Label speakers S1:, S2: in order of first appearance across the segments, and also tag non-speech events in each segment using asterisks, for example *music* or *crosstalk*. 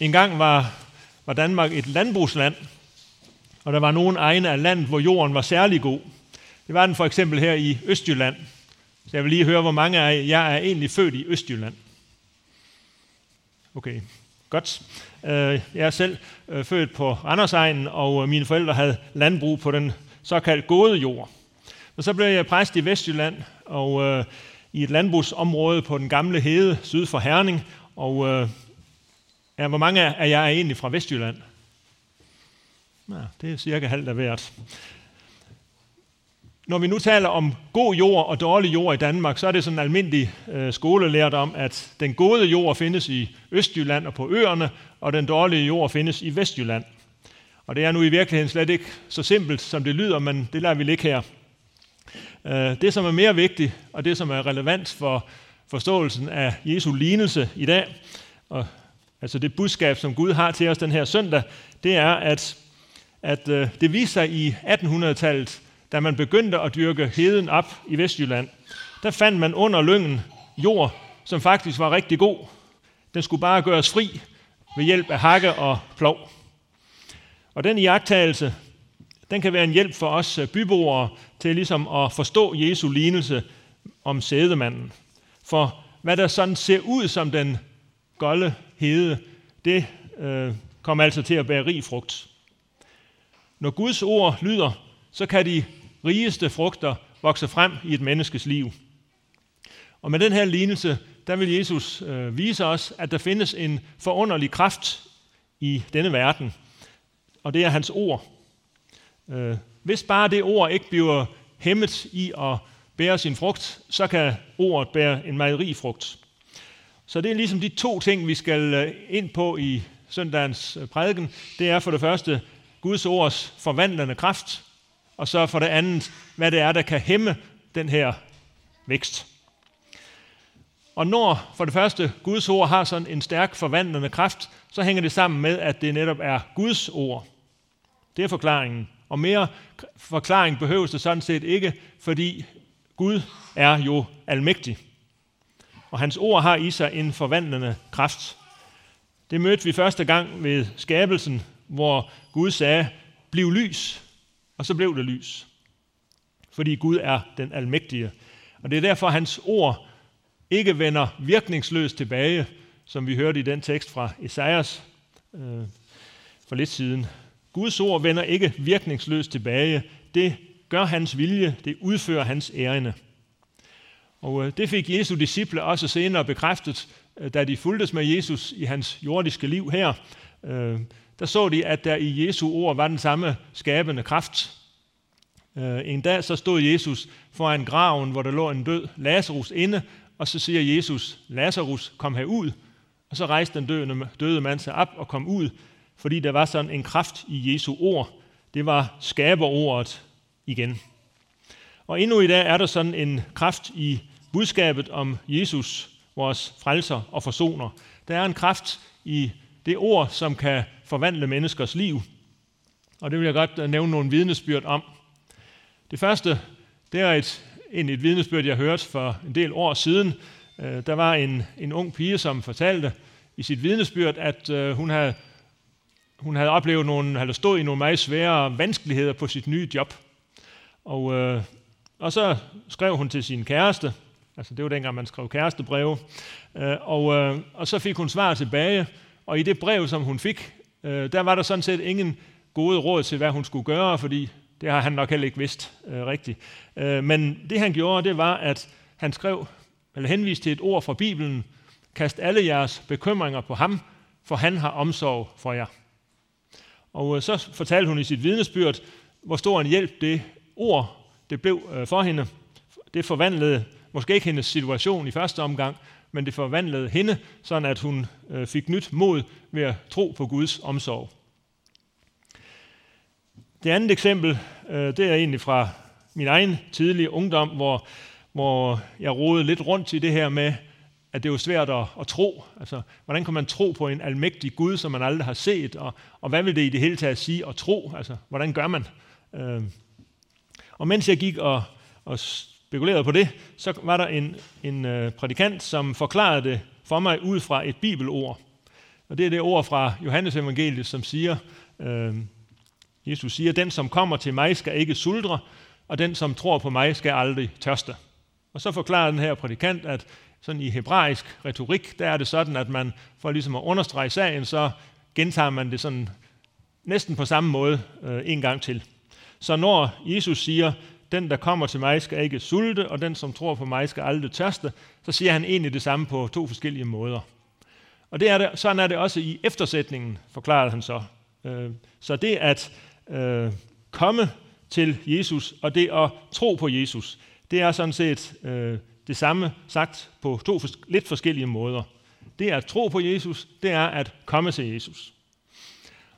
S1: En gang var, var Danmark et landbrugsland, og der var nogle egne af landet, hvor jorden var særlig god. Det var den for eksempel her i Østjylland. Så jeg vil lige høre, hvor mange af jer er egentlig født i Østjylland. Okay, godt. Øh, jeg er selv øh, født på Randersegnen, og øh, mine forældre havde landbrug på den såkaldt gode jord. Og så blev jeg præst i Vestjylland, og i et landbrugsområde på den gamle hede syd for Herning. Og ja, hvor mange af jer er egentlig fra Vestjylland? Ja, det er cirka halvt af hvert. Når vi nu taler om god jord og dårlig jord i Danmark, så er det sådan en almindelig øh, skolelært om, at den gode jord findes i Østjylland og på øerne, og den dårlige jord findes i Vestjylland. Og det er nu i virkeligheden slet ikke så simpelt, som det lyder, men det lader vi ligge her. Øh, det, som er mere vigtigt, og det, som er relevant for forståelsen af Jesu lignelse i dag, og altså det budskab, som Gud har til os den her søndag, det er, at, at øh, det viser sig i 1800-tallet, da man begyndte at dyrke heden op i Vestjylland, der fandt man under lyngen jord, som faktisk var rigtig god. Den skulle bare gøres fri ved hjælp af hakke og plov. Og den iagtagelse, den kan være en hjælp for os øh, byboere til ligesom at forstå Jesu lignelse om sædemanden. For hvad der sådan ser ud som den golde hede, det øh, kommer altså til at bære rig frugt. Når Guds ord lyder, så kan de rigeste frugter vokse frem i et menneskes liv. Og med den her lignelse, der vil Jesus øh, vise os, at der findes en forunderlig kraft i denne verden. Og det er hans ord. Øh, hvis bare det ord ikke bliver hæmmet i at bære sin frugt, så kan ordet bære en meget rig frugt. Så det er ligesom de to ting, vi skal øh, ind på i søndagens øh, prædiken. Det er for det første Guds ords forvandlende kraft, og så for det andet, hvad det er, der kan hæmme den her vækst. Og når for det første Guds ord har sådan en stærk forvandlende kraft, så hænger det sammen med, at det netop er Guds ord. Det er forklaringen. Og mere forklaring behøves det sådan set ikke, fordi Gud er jo almægtig. Og hans ord har i sig en forvandlende kraft. Det mødte vi første gang ved skabelsen, hvor Gud sagde, bliv lys, og så blev det lys. Fordi Gud er den almægtige. Og det er derfor, hans ord ikke vender virkningsløst tilbage, som vi hørte i den tekst fra Esajas øh, for lidt siden. Guds ord vender ikke virkningsløst tilbage. Det gør hans vilje, det udfører hans ærende. Og øh, det fik Jesu disciple også senere bekræftet, øh, da de fulgtes med Jesus i hans jordiske liv her. Øh, der så de, at der i Jesu ord var den samme skabende kraft. En dag så stod Jesus foran graven, hvor der lå en død Lazarus inde, og så siger Jesus, Lazarus, kom herud. Og så rejste den døde, døde mand sig op og kom ud, fordi der var sådan en kraft i Jesu ord. Det var skaberordet igen. Og endnu i dag er der sådan en kraft i budskabet om Jesus, vores frelser og forsoner. Der er en kraft i det ord, som kan forvandle menneskers liv. Og det vil jeg godt øh, nævne nogle vidnesbyrd om. Det første, det er et, en, et vidnesbyrd, jeg hørte for en del år siden. Øh, der var en, en ung pige, som fortalte i sit vidnesbyrd, at øh, hun havde, hun havde oplevet nogle, eller stået i nogle meget svære vanskeligheder på sit nye job. Og, og så skrev hun til sin kæreste, altså det var dengang, man skrev kærestebreve, øh, og, øh, og så fik hun svar tilbage, og i det brev, som hun fik, øh, der var der sådan set ingen gode råd til, hvad hun skulle gøre, fordi det har han nok heller ikke vidst øh, rigtigt. Øh, men det han gjorde, det var, at han skrev, eller henviste til et ord fra Bibelen, kast alle jeres bekymringer på ham, for han har omsorg for jer. Og øh, så fortalte hun i sit vidnesbyrd, hvor stor en hjælp det ord, det blev øh, for hende. Det forvandlede måske ikke hendes situation i første omgang, men det forvandlede hende, sådan at hun øh, fik nyt mod ved at tro på Guds omsorg. Det andet eksempel, øh, det er egentlig fra min egen tidlige ungdom, hvor, hvor jeg rodede lidt rundt i det her med, at det er jo svært at, at tro. Altså, hvordan kan man tro på en almægtig Gud, som man aldrig har set? Og, og hvad vil det i det hele taget sige at tro? Altså, hvordan gør man? Øh, og mens jeg gik og, og spekulerede på det, så var der en, en øh, prædikant, som forklarede det for mig ud fra et bibelord. Og det er det ord fra Johannes evangeliet, som siger, øh, Jesus siger, den som kommer til mig skal ikke suldre, og den som tror på mig skal aldrig tørste. Og så forklarer den her prædikant, at sådan i hebraisk retorik, der er det sådan, at man for ligesom at understrege sagen, så gentager man det sådan næsten på samme måde øh, en gang til. Så når Jesus siger, den der kommer til mig skal ikke sulte, og den som tror på mig skal aldrig tørste, så siger han egentlig det samme på to forskellige måder. Og det er det, sådan er det også i eftersætningen, forklarede han så. Øh, så det at øh, komme til Jesus, og det at tro på Jesus, det er sådan set øh, det samme sagt på to lidt forskellige måder. Det at tro på Jesus, det er at komme til Jesus.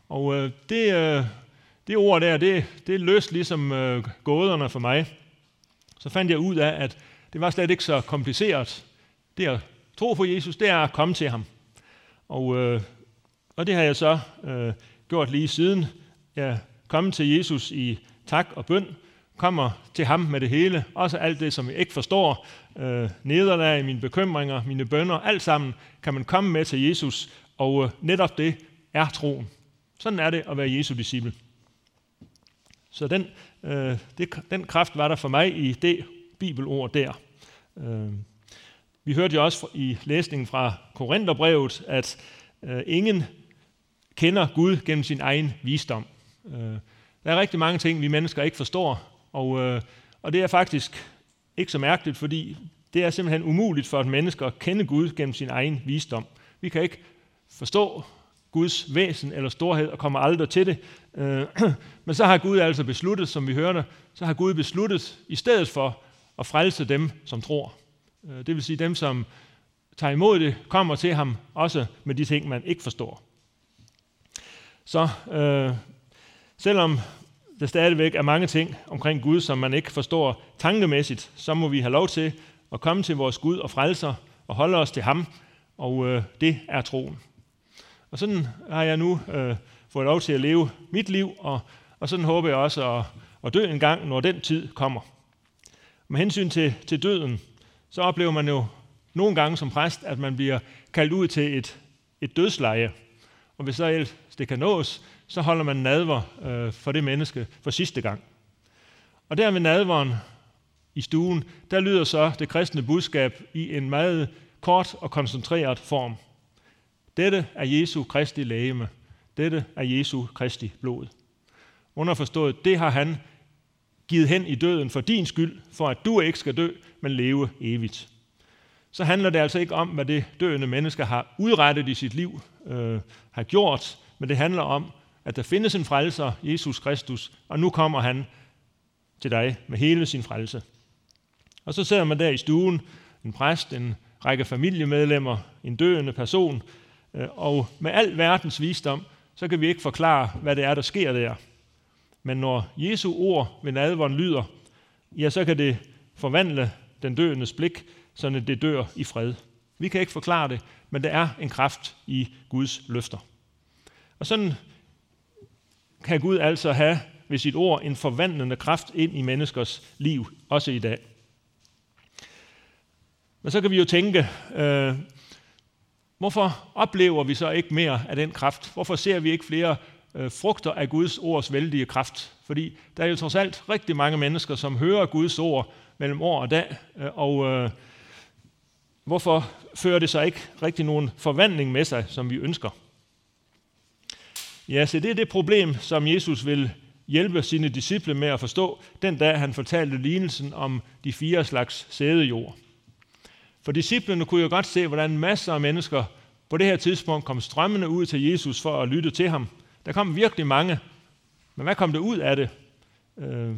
S1: Og det, det ord der, det, det løste ligesom øh, gåderne for mig. Så fandt jeg ud af, at det var slet ikke så kompliceret. Det at tro på Jesus, det er at komme til ham. Og, øh, og det har jeg så øh, gjort lige siden. Jeg kom til Jesus i tak og bøn, kommer til ham med det hele, også alt det, som jeg ikke forstår, øh, nederlag, mine bekymringer, mine bønder, alt sammen kan man komme med til Jesus, og øh, netop det er troen. Sådan er det at være Jesu disciple. Så den, øh, det, den kraft var der for mig i det bibelord der. Øh, vi hørte jo også i læsningen fra Korintherbrevet, at øh, ingen kender Gud gennem sin egen visdom. Øh, der er rigtig mange ting, vi mennesker ikke forstår, og, øh, og det er faktisk ikke så mærkeligt, fordi det er simpelthen umuligt for et menneske at kende Gud gennem sin egen visdom. Vi kan ikke forstå Guds væsen eller storhed og kommer aldrig til det. Øh, *clears throat* men så har Gud altså besluttet, som vi hørte, så har Gud besluttet i stedet for at frelse dem, som tror. Øh, det vil sige dem, som tager imod det, kommer til ham, også med de ting, man ikke forstår. Så øh, selvom der stadigvæk er mange ting omkring Gud, som man ikke forstår tankemæssigt, så må vi have lov til at komme til vores Gud og frelser og holde os til ham, og øh, det er troen. Og sådan har jeg nu øh, fået lov til at leve mit liv, og, og sådan håber jeg også at, at dø en gang, når den tid kommer. Med hensyn til, til døden, så oplever man jo nogle gange som præst, at man bliver kaldt ud til et, et dødsleje. Og hvis så det kan nås, så holder man nadver øh, for det menneske for sidste gang. Og der ved nadveren i stuen, der lyder så det kristne budskab i en meget kort og koncentreret form. Dette er Jesu Kristi lægeme. Dette er Jesu Kristi blod. Underforstået, det har han givet hen i døden for din skyld, for at du ikke skal dø, men leve evigt. Så handler det altså ikke om, hvad det døende menneske har udrettet i sit liv, øh, har gjort, men det handler om, at der findes en frelser, Jesus Kristus, og nu kommer han til dig med hele sin frelse. Og så sidder man der i stuen, en præst, en række familiemedlemmer, en døende person, Øh, og med al verdens visdom, så kan vi ikke forklare, hvad det er, der sker der. Men når Jesu ord ved nadveren lyder, ja, så kan det forvandle den døendes blik, så det dør i fred. Vi kan ikke forklare det, men der er en kraft i Guds løfter. Og sådan kan Gud altså have ved sit ord en forvandlende kraft ind i menneskers liv, også i dag. Men så kan vi jo tænke, øh, hvorfor oplever vi så ikke mere af den kraft? Hvorfor ser vi ikke flere øh, frugter af Guds ords vældige kraft? Fordi der er jo trods alt rigtig mange mennesker, som hører Guds ord mellem år og dag, øh, og øh, hvorfor fører det så ikke rigtig nogen forvandling med sig, som vi ønsker? Ja, så det er det problem, som Jesus vil hjælpe sine disciple med at forstå, den dag han fortalte lignelsen om de fire slags sædejord. For disciplene kunne jo godt se, hvordan masser af mennesker på det her tidspunkt kom strømmende ud til Jesus for at lytte til ham. Der kom virkelig mange. Men hvad kom det ud af det? Øh,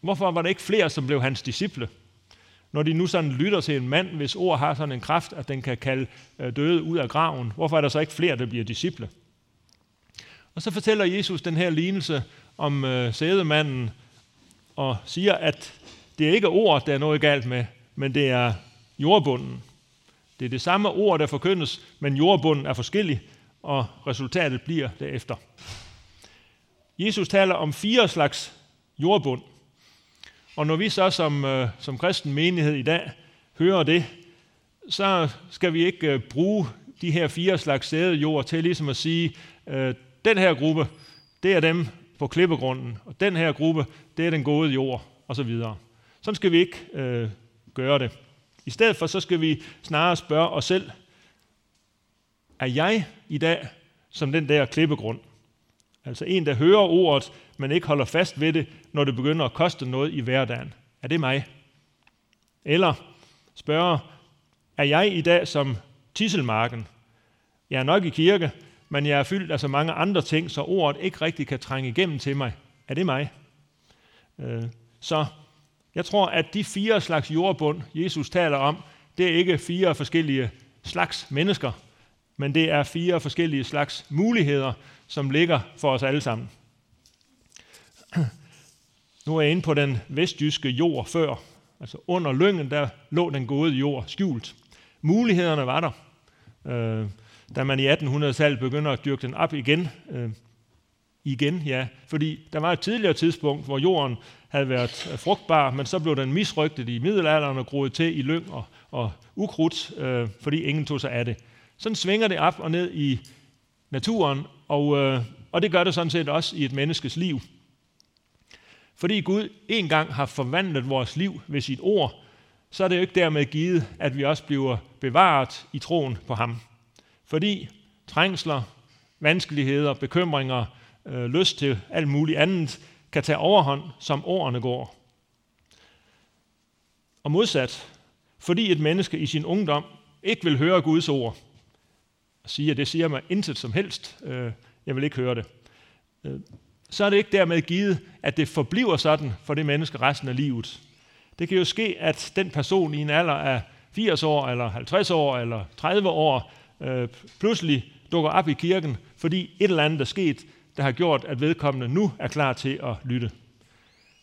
S1: hvorfor var der ikke flere, som blev hans disciple? Når de nu sådan lytter til en mand, hvis ord har sådan en kraft, at den kan kalde øh, døde ud af graven, hvorfor er der så ikke flere, der bliver disciple? Og så fortæller Jesus den her lignelse om øh, sædemanden, og siger, at det er ikke ord, der er noget galt med, men det er jordbunden. Det er det samme ord, der forkyndes, men jordbunden er forskellig, og resultatet bliver derefter. Jesus taler om fire slags jordbund. Og når vi så som, øh, som kristen menighed i dag hører det, så skal vi ikke øh, bruge de her fire slags sædejord til ligesom at sige, øh, den her gruppe, det er dem på klippegrunden, og den her gruppe, det er den gode jord, og så videre. Sådan skal vi ikke øh, gøre det. I stedet for, så skal vi snarere spørge os selv, er jeg i dag som den der klippegrund? Altså en, der hører ordet, men ikke holder fast ved det, når det begynder at koste noget i hverdagen. Er det mig? Eller spørge, er jeg i dag som tisselmarken? Jeg er nok i kirke, men jeg er fyldt af så mange andre ting, så ordet ikke rigtig kan trænge igennem til mig. Er det mig? Øh, så jeg tror, at de fire slags jordbund, Jesus taler om, det er ikke fire forskellige slags mennesker, men det er fire forskellige slags muligheder, som ligger for os alle sammen. *clears throat* Nu er jeg inde på den vestjyske jord før. Altså under lyngen, der lå den gode jord skjult. Mulighederne var der. Øh, da man i 1800-tallet begynder at dyrke den op igen, øh, igen, ja, fordi der var et tidligere tidspunkt, hvor jorden havde været øh, frugtbar, men så blev den misrygtet i middelalderen og groet til i lyng og, og ukrudt, øh, fordi ingen tog sig af det. Sådan svinger det op og ned i naturen, og, øh, og det gør det sådan set også i et menneskes liv. Fordi Gud en gang har forvandlet vores liv ved sit ord, så er det jo ikke dermed givet, at vi også bliver bevaret i troen på ham. Fordi trængsler, vanskeligheder, bekymringer, øh, lyst til alt muligt andet, kan tage overhånd, som årene går. Og modsat, fordi et menneske i sin ungdom ikke vil høre Guds ord, og siger, det siger mig intet som helst, øh, jeg vil ikke høre det, øh, så er det ikke dermed givet, at det forbliver sådan for det menneske resten af livet. Det kan jo ske, at den person i en alder af 80 år, eller 50 år, eller 30 år, øh, pludselig dukker op i kirken, fordi et eller andet er sket, der har gjort, at vedkommende nu er klar til at lytte.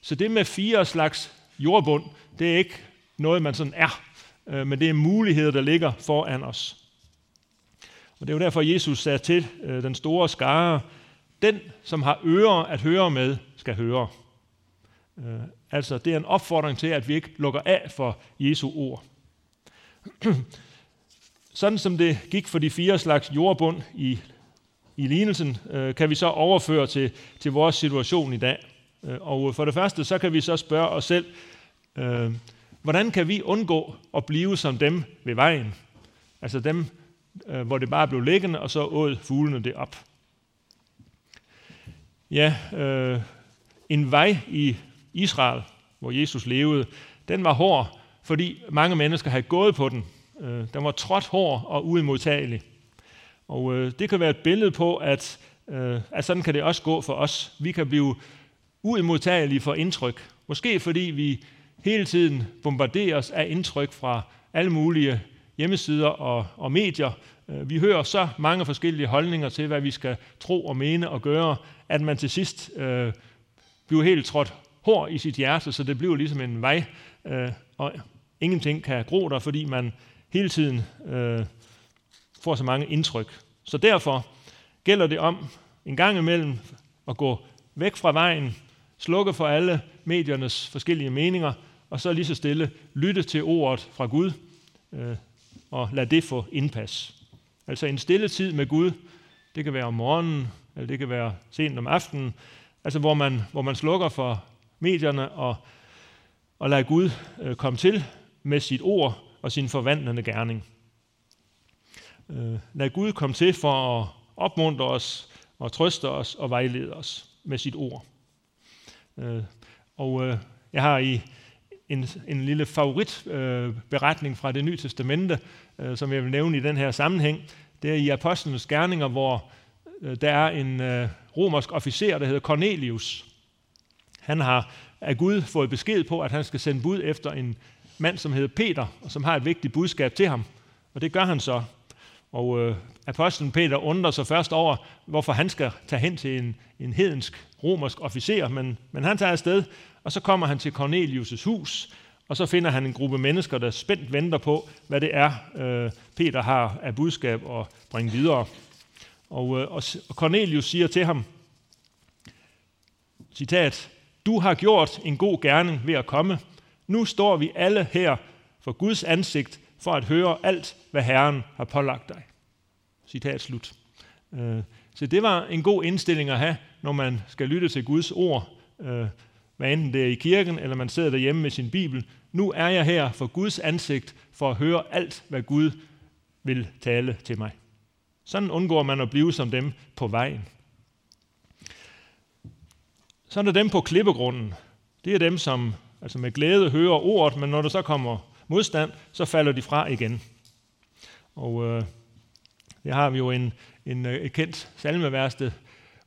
S1: Så det med fire slags jordbund, det er ikke noget, man sådan er, øh, men det er muligheder, der ligger foran os. Og det er jo derfor, Jesus sagde til øh, den store skare, den, som har ører at høre med, skal høre. Øh, altså, det er en opfordring til, at vi ikke lukker af for Jesu ord. *clears throat* Sådan som det gik for de fire slags jordbund i, i lignelsen, øh, kan vi så overføre til, til vores situation i dag. Øh, og for det første, så kan vi så spørge os selv, øh, hvordan kan vi undgå at blive som dem ved vejen? Altså dem, øh, hvor det bare blev liggende, og så åd fuglene det op. Ja, øh, en vej i Israel, hvor Jesus levede, den var hård, fordi mange mennesker havde gået på den. Øh, den var trådt hård og uimodtagelig. Og øh, det kan være et billede på, at, øh, at sådan kan det også gå for os. Vi kan blive uimodtagelige for indtryk. Måske fordi vi hele tiden bombarderes af indtryk fra alle mulige hjemmesider og, og medier. Øh, vi hører så mange forskellige holdninger til, hvad vi skal tro og mene og gøre, at man til sidst øh, bliver helt trådt hård i sit hjerte, så det bliver ligesom en vej, øh, og ingenting kan gro der, fordi man hele tiden øh, får så mange indtryk. Så derfor gælder det om en gang imellem at gå væk fra vejen, slukke for alle mediernes forskellige meninger, og så lige så stille lytte til ordet fra Gud, øh, og lade det få indpas. Altså en stille tid med Gud, det kan være om morgenen, eller det kan være sent om aftenen, altså hvor man, hvor man slukker for medierne og, og lader Gud øh, komme til med sit ord og sin forvandlende gerning. Øh, lad Gud komme til for at opmuntre os og trøste os og vejlede os med sit ord. Øh, og øh, jeg har i en, en lille favoritberetning øh, fra det nye testamente, øh, som jeg vil nævne i den her sammenhæng. Det er i Apostlenes Gerninger, hvor øh, der er en øh, romersk officer, der hedder Cornelius. Han har af Gud fået besked på, at han skal sende bud efter en mand, som hedder Peter, og som har et vigtigt budskab til ham. Og det gør han så. Og øh, apostlen Peter undrer sig først over, hvorfor han skal tage hen til en, en hedensk romersk officer, men, men han tager afsted, og så kommer han til Cornelius' hus, og så finder han en gruppe mennesker, der spændt venter på, hvad det er, øh, Peter har af budskab at bringe videre. Og, øh, og Cornelius siger til ham, citat, du har gjort en god gerning ved at komme. Nu står vi alle her for Guds ansigt for at høre alt, hvad Herren har pålagt dig. Citat slut. Øh, så det var en god indstilling at have, når man skal lytte til Guds ord, øh, hvad enten det er i kirken, eller man sidder derhjemme med sin bibel. Nu er jeg her for Guds ansigt, for at høre alt, hvad Gud vil tale til mig. Sådan undgår man at blive som dem på vejen. Så er der dem på klippegrunden. Det er dem, som altså med glæde hører ordet, men når der så kommer modstand, så falder de fra igen. Og øh, det har vi jo en, en, øh, et kendt salmeværste,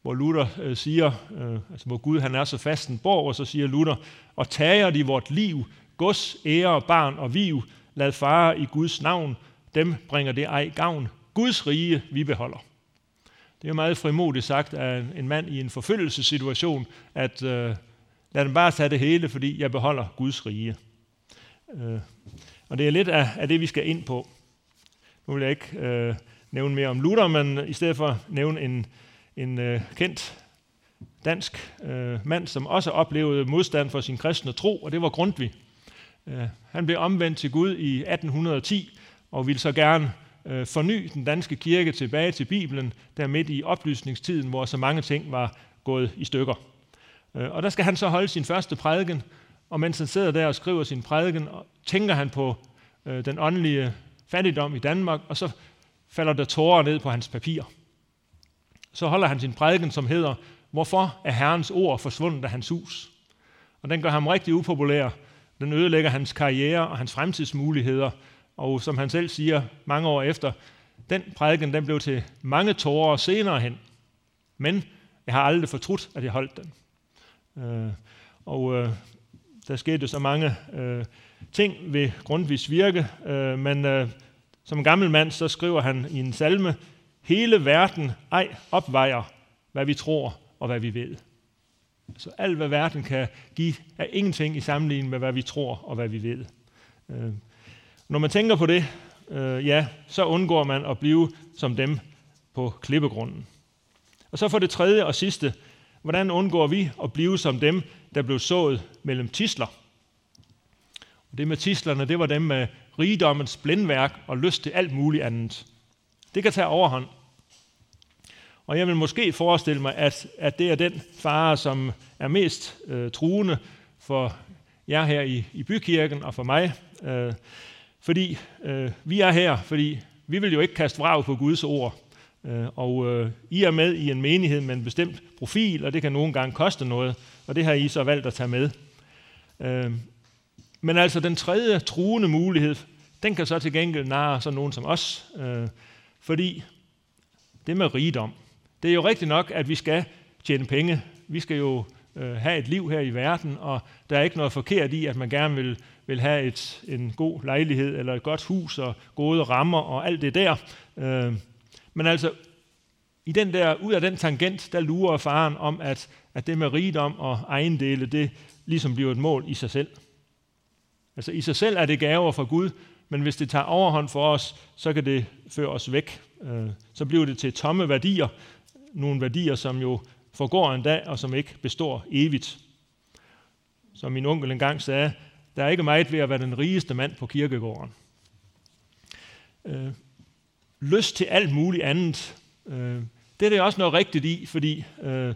S1: hvor Luther øh, siger, øh, altså hvor Gud han er så fast en borg, og så siger Luther, og tager de vort liv, gods, ære, barn og viv, lad fare i Guds navn, dem bringer det ej gavn. Guds rige vi beholder. Det er meget frimodigt sagt af en mand i en forfølgelsessituation, at øh, lad dem bare tage det hele, fordi jeg beholder Guds rige. Øh, og det er lidt af, af det, vi skal ind på. Nu vil jeg ikke øh, nævne mere om Luther, men i stedet for nævne en, en øh, kendt dansk øh, mand, som også oplevede modstand for sin kristne tro, og det var Grundtvig. Øh, han blev omvendt til Gud i 1810, og ville så gerne øh, forny den danske kirke tilbage til Bibelen, der midt i oplysningstiden, hvor så mange ting var gået i stykker. Øh, og der skal han så holde sin første prædiken, og mens han sidder der og skriver sin prædiken, tænker han på øh, den åndelige fattigdom i Danmark, og så falder der tårer ned på hans papir. Så holder han sin prædiken, som hedder, Hvorfor er Herrens ord forsvundet af hans hus? Og den gør ham rigtig upopulær. Den ødelægger hans karriere og hans fremtidsmuligheder. Og som han selv siger mange år efter, den prædiken den blev til mange tårer senere hen. Men jeg har aldrig fortrudt, at jeg holdt den. Øh, og øh, der skete så mange øh, ting ved Grundtvigs virke, øh, men øh, som gammel mand, så skriver han i en salme, hele verden ej opvejer, hvad vi tror og hvad vi ved. Så alt, hvad verden kan give, er ingenting i sammenligning med, hvad vi tror og hvad vi ved. Øh, når man tænker på det, øh, ja, så undgår man at blive som dem på klippegrunden. Og så for det tredje og sidste, hvordan undgår vi at blive som dem, der blev sået mellem tisler? Og det med tislerne, det var dem med rigdommens blændværk og lyst til alt muligt andet. Det kan tage overhånd. Og jeg vil måske forestille mig, at, at det er den fare, som er mest øh, truende for jer her i, i bykirken og for mig. Øh, fordi øh, vi er her, fordi vi vil jo ikke kaste vrag på Guds ord. Øh, og øh, I er med i en menighed med en bestemt profil, og det kan nogle gange koste noget, og det har I så valgt at tage med. Øh, men altså den tredje truende mulighed, den kan så til gengæld narre sådan nogen som os, øh, fordi det med rigdom, det er jo rigtigt nok, at vi skal tjene penge. Vi skal jo øh, have et liv her i verden, og der er ikke noget forkert i, at man gerne vil, vil have et, en god lejlighed, eller et godt hus, og gode rammer, og alt det der. Øh, men altså, i den der, ud af den tangent, der lurer faren om, at, at det med rigdom og ejendele, det ligesom bliver et mål i sig selv. Altså i sig selv er det gaver fra Gud, men hvis det tager overhånd for os, så kan det føre os væk. Øh, så bliver det til tomme værdier, nogle værdier, som jo forgår en dag, og som ikke består evigt. Som min onkel engang sagde, der er ikke meget ved at være den rigeste mand på kirkegården. Øh, lyst til alt muligt andet, øh, det er det også noget rigtigt i, fordi øh,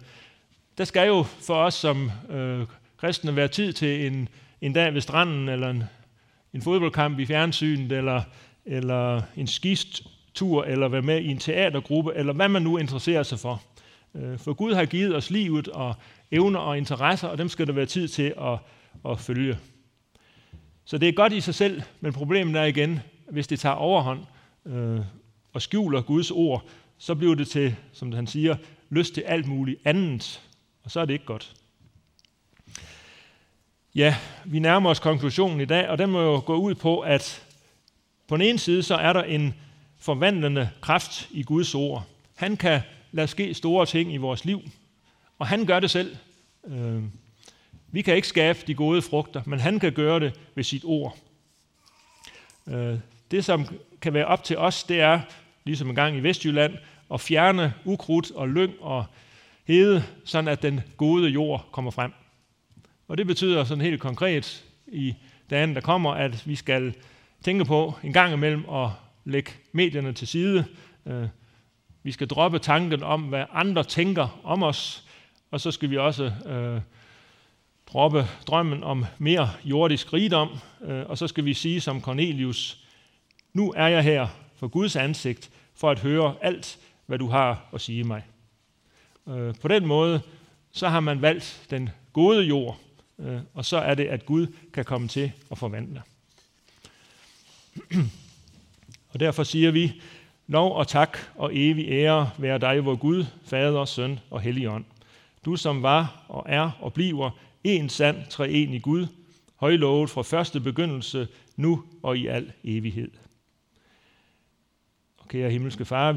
S1: der skal jo for os som øh, kristne være tid til en, en dag ved stranden, eller en, en fodboldkamp i fjernsynet, eller, eller en skistur, eller være med i en teatergruppe, eller hvad man nu interesserer sig for. Øh, for Gud har givet os livet og evner og interesser, og dem skal der være tid til at, at følge. Så det er godt i sig selv, men problemet er igen, hvis det tager overhånd øh, og skjuler Guds ord, så bliver det til, som han siger, lyst til alt muligt andet, og så er det ikke godt. Ja, vi nærmer os konklusionen i dag, og den må jo gå ud på, at på den ene side, så er der en forvandlende kraft i Guds ord. Han kan lade ske store ting i vores liv, og han gør det selv. Øh, vi kan ikke skabe de gode frugter, men han kan gøre det ved sit ord. Øh, det, som kan være op til os, det er, ligesom en gang i Vestjylland, og fjerne ukrudt og lyng og hede, sådan at den gode jord kommer frem. Og det betyder sådan helt konkret i dagen, der kommer, at vi skal tænke på en gang imellem at lægge medierne til side, øh, Vi skal droppe tanken om, hvad andre tænker om os, og så skal vi også øh, droppe drømmen om mere jordisk rigdom, øh, og så skal vi sige som Cornelius, nu er jeg her for Guds ansigt, for at høre alt, hvad du har at sige mig. Øh, på den måde, så har man valgt den gode jord, øh, og så er det, at Gud kan komme til at forvandle. *clears throat* Og derfor siger vi, lov og tak og evig ære være dig, vor Gud, Fader, Søn og Helligånd. Du som var og er og bliver en sand treenig Gud, højlovet fra første begyndelse, nu og i al evighed. Kære himmelske Far, vi